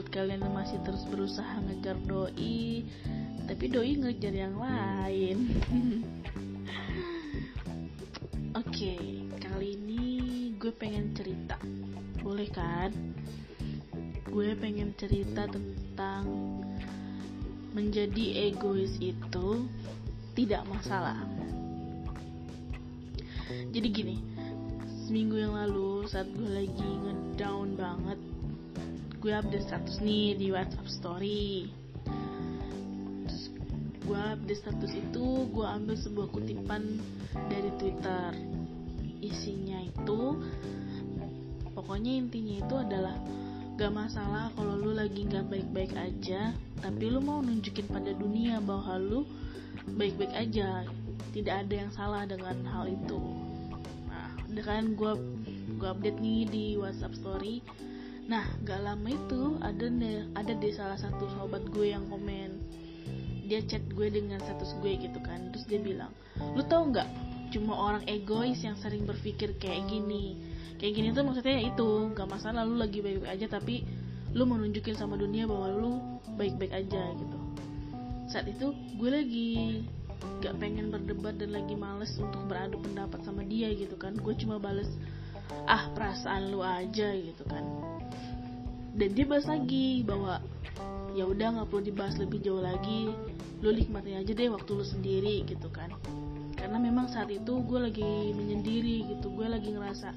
buat kalian yang masih terus berusaha ngejar doi tapi doi ngejar yang lain. Oke okay, kali ini gue pengen cerita. Boleh kan? Gue pengen cerita tentang menjadi egois itu tidak masalah. Jadi gini seminggu yang lalu saat gue lagi ngedown banget gue update status nih di WhatsApp story. Terus gue update status itu gue ambil sebuah kutipan dari Twitter. Isinya itu pokoknya intinya itu adalah gak masalah kalau lu lagi gak baik-baik aja tapi lu mau nunjukin pada dunia bahwa lu baik-baik aja. Tidak ada yang salah dengan hal itu. Nah kan gue gue update nih di WhatsApp story nah gak lama itu ada ada di salah satu sobat gue yang komen. Dia chat gue dengan status gue gitu kan. Terus dia bilang lu tau nggak cuma orang egois yang sering berpikir kayak gini. Kayak gini tuh maksudnya itu gak masalah lu lagi baik-baik aja tapi lu mau nunjukin sama dunia bahwa lu baik-baik aja gitu. Saat itu gue lagi gak pengen berdebat dan lagi males untuk beradu pendapat sama dia gitu kan. Gue cuma bales ah perasaan lu aja gitu kan. Dan dia bahas lagi bahwa ya udah nggak perlu dibahas lebih jauh lagi. Lu nikmatin aja deh waktu lu sendiri gitu kan. Karena memang saat itu gue lagi menyendiri gitu. Gue lagi ngerasa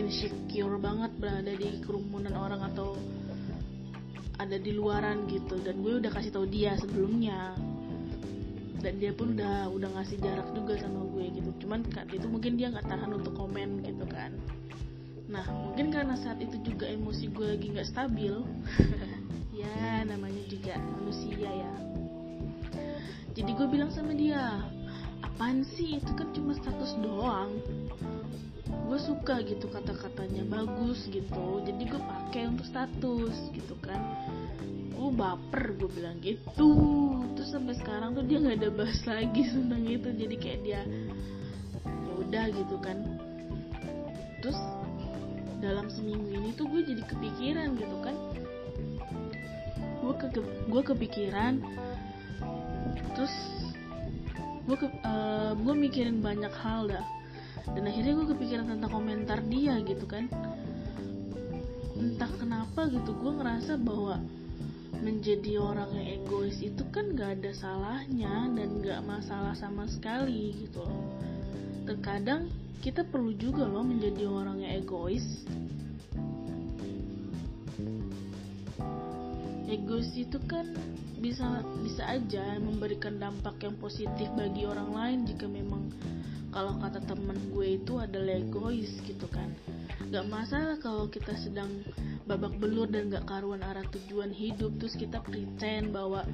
insecure banget berada di kerumunan orang atau ada di luaran gitu. Dan gue udah kasih tau dia sebelumnya dan dia pun udah udah ngasih jarak juga sama gue gitu. Cuman saat itu mungkin dia nggak tahan untuk komen gitu kan. Nah mungkin karena saat itu juga emosi gue lagi nggak stabil ya namanya juga manusia ya. Jadi gue bilang sama dia apaan sih? Itu kan cuma status doang. Gue suka gitu kata-katanya bagus gitu. Jadi gue pakai untuk status gitu kan gue baper gue bilang gitu. Terus sampai sekarang tuh dia nggak ada bahas lagi tentang itu. Jadi kayak dia ya udah gitu kan. Terus dalam seminggu ini tuh gue jadi kepikiran gitu kan. Gue ke gue kepikiran. Terus gue ke, uh, gue mikirin banyak hal dah. Dan akhirnya gue kepikiran tentang komentar dia gitu kan. Entah kenapa gitu gue ngerasa bahwa menjadi orang yang egois itu kan gak ada salahnya dan gak masalah sama sekali gitu loh. Terkadang kita perlu juga loh menjadi orang yang egois. Egois itu kan bisa bisa aja memberikan dampak yang positif bagi orang lain jika memang kalau kata temen gue itu adalah egois gitu kan. Gak masalah kalau kita sedang babak belur dan gak karuan arah tujuan hidup terus kita pretend bahwa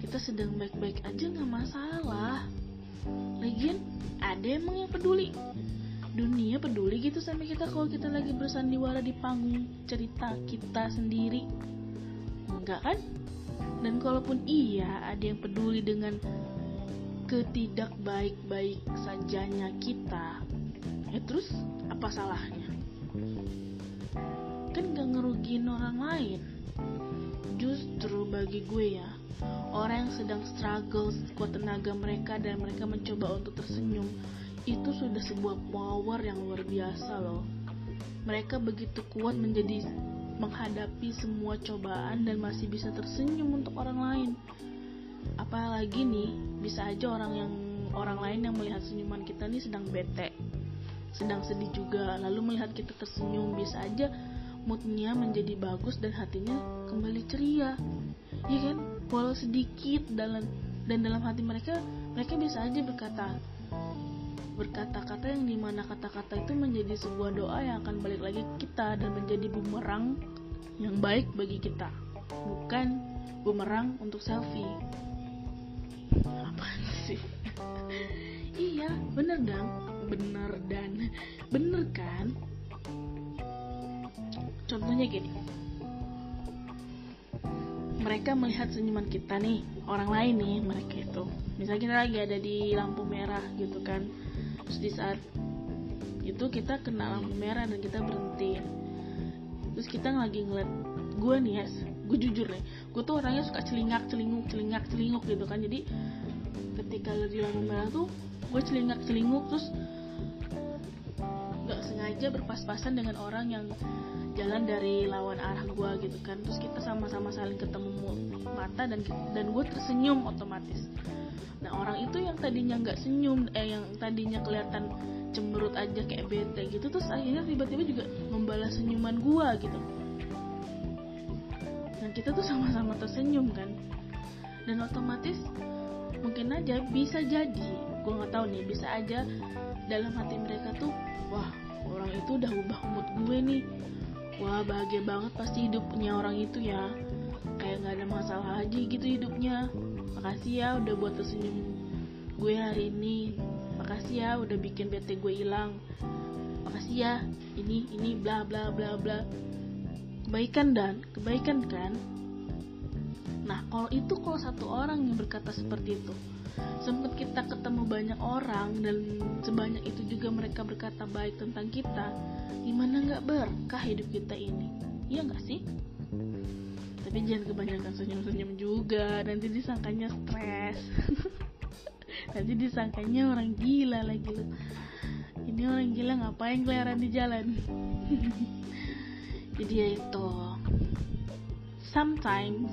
kita sedang baik-baik aja gak masalah. Lagian ada emang yang peduli? Dunia peduli gitu sama kita kalau kita lagi bersandiwara di panggung cerita kita sendiri. Enggak kan? Dan kalaupun iya ada yang peduli dengan ketidak baik-baik sajanya kita ya terus apa salahnya? Kan gak ngerugiin orang lain. Justru bagi gue ya orang yang sedang struggle sekuat tenaga mereka dan mereka mencoba untuk tersenyum itu sudah sebuah power yang luar biasa loh. Mereka begitu kuat menjadi menghadapi semua cobaan dan masih bisa tersenyum untuk orang lain apalagi nih bisa aja orang yang orang lain yang melihat senyuman kita nih sedang bete sedang sedih juga. Lalu melihat kita tersenyum bisa aja moodnya menjadi bagus dan hatinya kembali ceria. Ya kan? Walau sedikit dalam dan dalam hati mereka mereka bisa aja berkata berkata-kata yang di mana kata-kata itu menjadi sebuah doa yang akan balik lagi ke kita dan menjadi bumerang yang baik bagi kita. Bukan bumerang untuk selfie apaan sih? Iya bener dan bener dan bener kan? Contohnya gini. Mereka melihat senyuman kita nih orang lain nih mereka itu. Misalnya kita lagi ada di lampu merah gitu kan. Terus di saat itu kita kena lampu merah dan kita berhenti. Terus kita lagi ngeliat gue nih ya gue jujur nih gue tuh orangnya suka celingak celinguk celingak celinguk gitu kan. Jadi ketika lo di lampu merah tuh gue celingak celinguk terus nggak sengaja berpas-pasan dengan orang yang jalan dari lawan arah gue gitu kan. Terus kita sama-sama saling ketemu mata dan dan gue tersenyum otomatis. Nah orang itu yang tadinya nggak senyum eh yang tadinya kelihatan cemberut aja kayak bete gitu terus akhirnya tiba-tiba juga membalas senyuman gue gitu dan kita tuh sama-sama tersenyum kan? Dan otomatis mungkin aja bisa jadi gue nggak tahu nih bisa aja dalam hati mereka tuh wah orang itu udah ubah mood gue nih. Wah bahagia banget pasti hidupnya orang itu ya. Kayak nggak ada masalah aja gitu hidupnya. Makasih ya udah buat tersenyum gue hari ini. Makasih ya udah bikin bete gue hilang. Makasih ya. Ini ini bla bla bla bla kebaikan dan kebaikan kan? Nah kalau itu kalau satu orang yang berkata seperti itu sempat kita ketemu banyak orang dan sebanyak itu juga mereka berkata baik tentang kita gimana nggak berkah hidup kita ini? Iya nggak sih? Tapi jangan kebanyakan senyum-senyum juga nanti disangkanya stres. Nanti disangkanya orang gila lagi ini orang gila ngapain keliaran di jalan jadi ya itu sometimes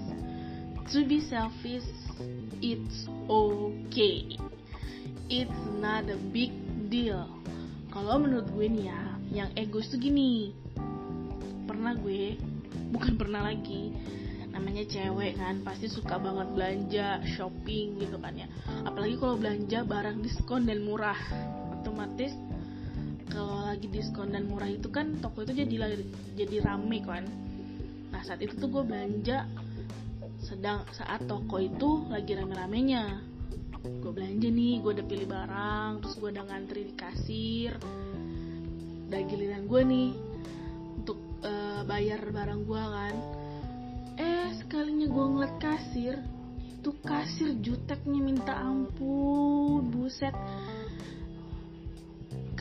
to be selfish it's okay. It's not a big deal. Kalau menurut gue nih ya yang egois tuh gini. Pernah gue bukan pernah lagi namanya cewek kan pasti suka banget belanja shopping gitu kan ya. Apalagi kalau belanja barang diskon dan murah otomatis kalau lagi diskon dan murah itu kan toko itu jadi jadi rame kan. Nah saat itu tuh gue belanja sedang saat toko itu lagi rame-ramenya. Gue belanja nih gue udah pilih barang terus gue udah ngantri di kasir udah giliran gue nih untuk uh, bayar barang gue kan. Eh sekalinya gue ngeliat kasir tuh kasir juteknya minta ampun buset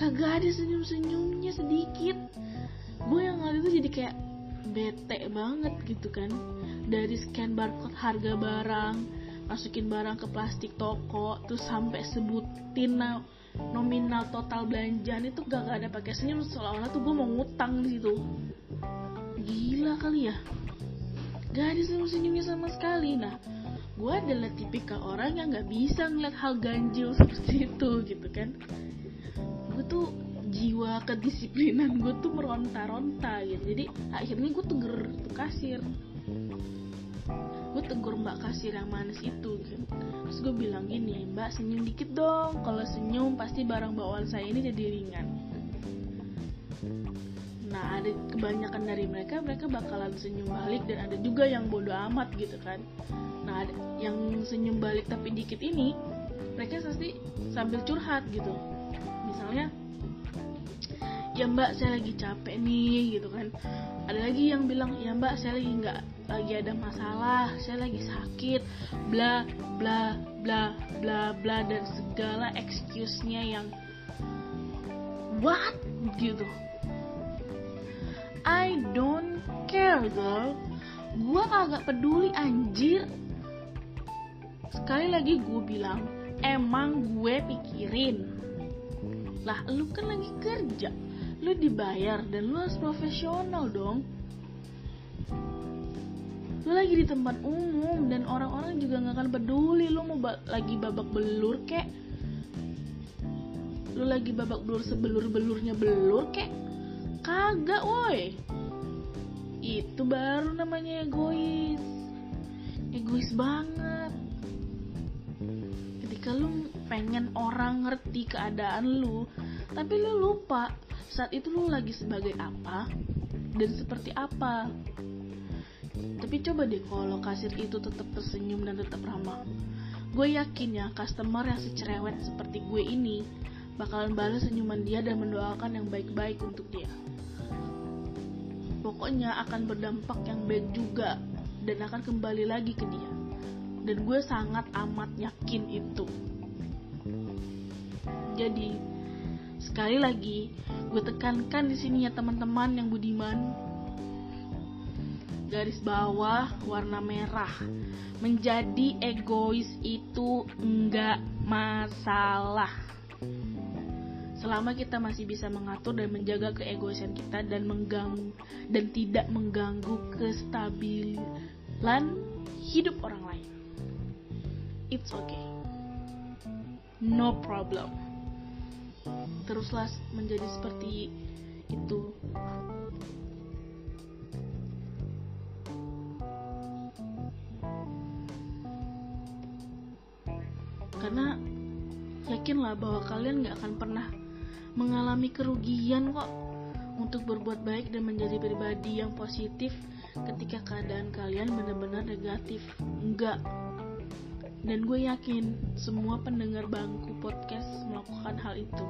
kagak ada senyum-senyumnya sedikit. Gue yang ngeliat itu jadi kayak bete banget gitu kan. Dari scan barcode harga barang masukin barang ke plastik toko terus sampai sebutin nominal total belanjaan itu gak, gak ada pakai senyum. Seolah-olah tuh gue mau ngutang di situ. Gila kali ya. Gak ada senyum-senyumnya sama sekali. Nah gue adalah tipikal orang yang gak bisa ngeliat hal ganjil seperti itu gitu kan gue tuh jiwa kedisiplinan gue tuh meronta-ronta gitu. Jadi akhirnya gue tegur tuh kasir. Gue tegur mbak kasir yang manis itu gitu. terus gue bilang gini mbak senyum dikit dong. Kalau senyum pasti barang bawaan saya ini jadi ringan. Nah ada kebanyakan dari mereka mereka bakalan senyum balik dan ada juga yang bodoh amat gitu kan. Nah ada yang senyum balik tapi dikit ini mereka pasti sambil curhat gitu misalnya ya mbak saya lagi capek nih gitu kan. Ada lagi yang bilang ya mbak saya lagi nggak lagi ada masalah saya lagi sakit bla bla bla bla bla dan segala excuse-nya yang what? gitu. I don't care girl. Gue kagak peduli anjir. Sekali lagi gue bilang emang gue pikirin lah lu kan lagi kerja. Lu dibayar dan lu harus profesional dong. Lu lagi di tempat umum dan orang-orang juga nggak akan peduli lu mau ba lagi babak belur kek. Lu lagi babak belur sebelur belurnya belur kek. Kagak woi. Itu baru namanya egois. Egois banget ketika lu pengen orang ngerti keadaan lu tapi lu lupa saat itu lu lagi sebagai apa dan seperti apa. Tapi coba deh kalau kasir itu tetap tersenyum dan tetap ramah. Gue yakin ya customer yang secerewet seperti gue ini bakalan balas senyuman dia dan mendoakan yang baik-baik untuk dia. Pokoknya akan berdampak yang baik juga dan akan kembali lagi ke dia dan gue sangat amat yakin itu. Jadi sekali lagi gue tekankan di sini ya teman-teman yang budiman. Garis bawah warna merah. Menjadi egois itu enggak masalah. Selama kita masih bisa mengatur dan menjaga keegoisan kita dan mengganggu dan tidak mengganggu kestabilan hidup orang lain. It's okay. No problem. Teruslah menjadi seperti itu. Karena yakinlah bahwa kalian gak akan pernah mengalami kerugian kok untuk berbuat baik dan menjadi pribadi yang positif ketika keadaan kalian benar-benar negatif. Enggak. Dan gue yakin semua pendengar bangku podcast melakukan hal itu.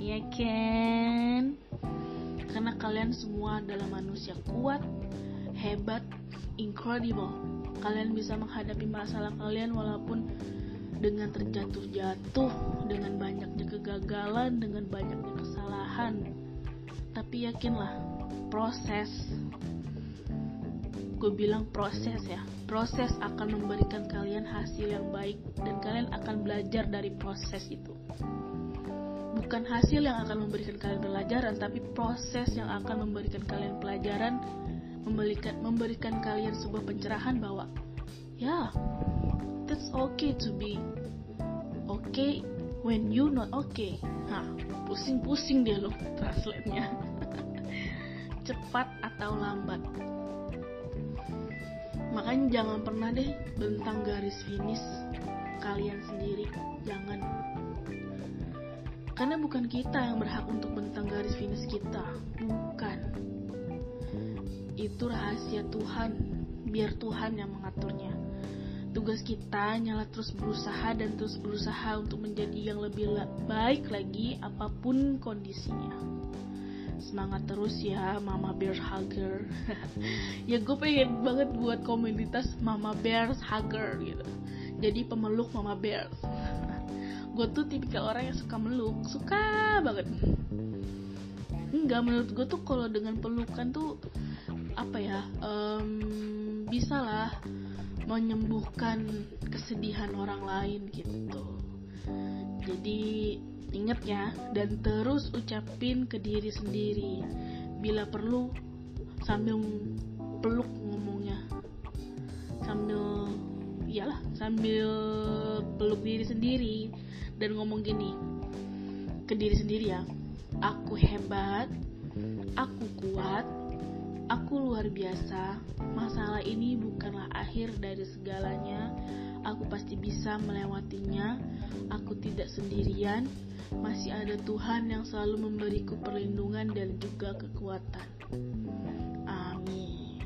Iya kan? Karena kalian semua adalah manusia kuat, hebat, incredible. Kalian bisa menghadapi masalah kalian walaupun dengan terjatuh-jatuh, dengan banyaknya kegagalan, dengan banyaknya kesalahan. Tapi yakinlah, proses. Gue bilang proses ya. Proses akan memberikan kalian hasil yang baik dan kalian akan belajar dari proses itu. Bukan hasil yang akan memberikan kalian pelajaran, tapi proses yang akan memberikan kalian pelajaran, memberikan memberikan kalian sebuah pencerahan bahwa ya it's okay to be okay when you not okay. Nah, pusing-pusing dia loh translate-nya. Cepat atau lambat. Makanya jangan pernah deh bentang garis finish kalian sendiri. Jangan. Karena bukan kita yang berhak untuk bentang garis finish kita. Bukan. Itu rahasia Tuhan. Biar Tuhan yang mengaturnya tugas kita nyala terus berusaha dan terus berusaha untuk menjadi yang lebih baik lagi apa pun kondisinya semangat terus ya Mama Bear Hugger. Ya gue pengen banget buat komunitas Mama Bear Hugger gitu. Jadi pemeluk Mama Bear. Gue tuh tipikal orang yang suka meluk suka banget. Enggak menurut gue tuh kalau dengan pelukan tuh apa ya um, bisa lah menyembuhkan kesedihan orang lain gitu. Jadi inget ya dan terus ucapin ke diri sendiri bila perlu sambil peluk ngomongnya. Sambil iyalah sambil peluk diri sendiri dan ngomong gini ke diri sendiri ya aku hebat aku kuat Aku luar biasa. Masalah ini bukanlah akhir dari segalanya. Aku pasti bisa melewatinya. Aku tidak sendirian. Masih ada Tuhan yang selalu memberiku perlindungan dan juga kekuatan. Amin.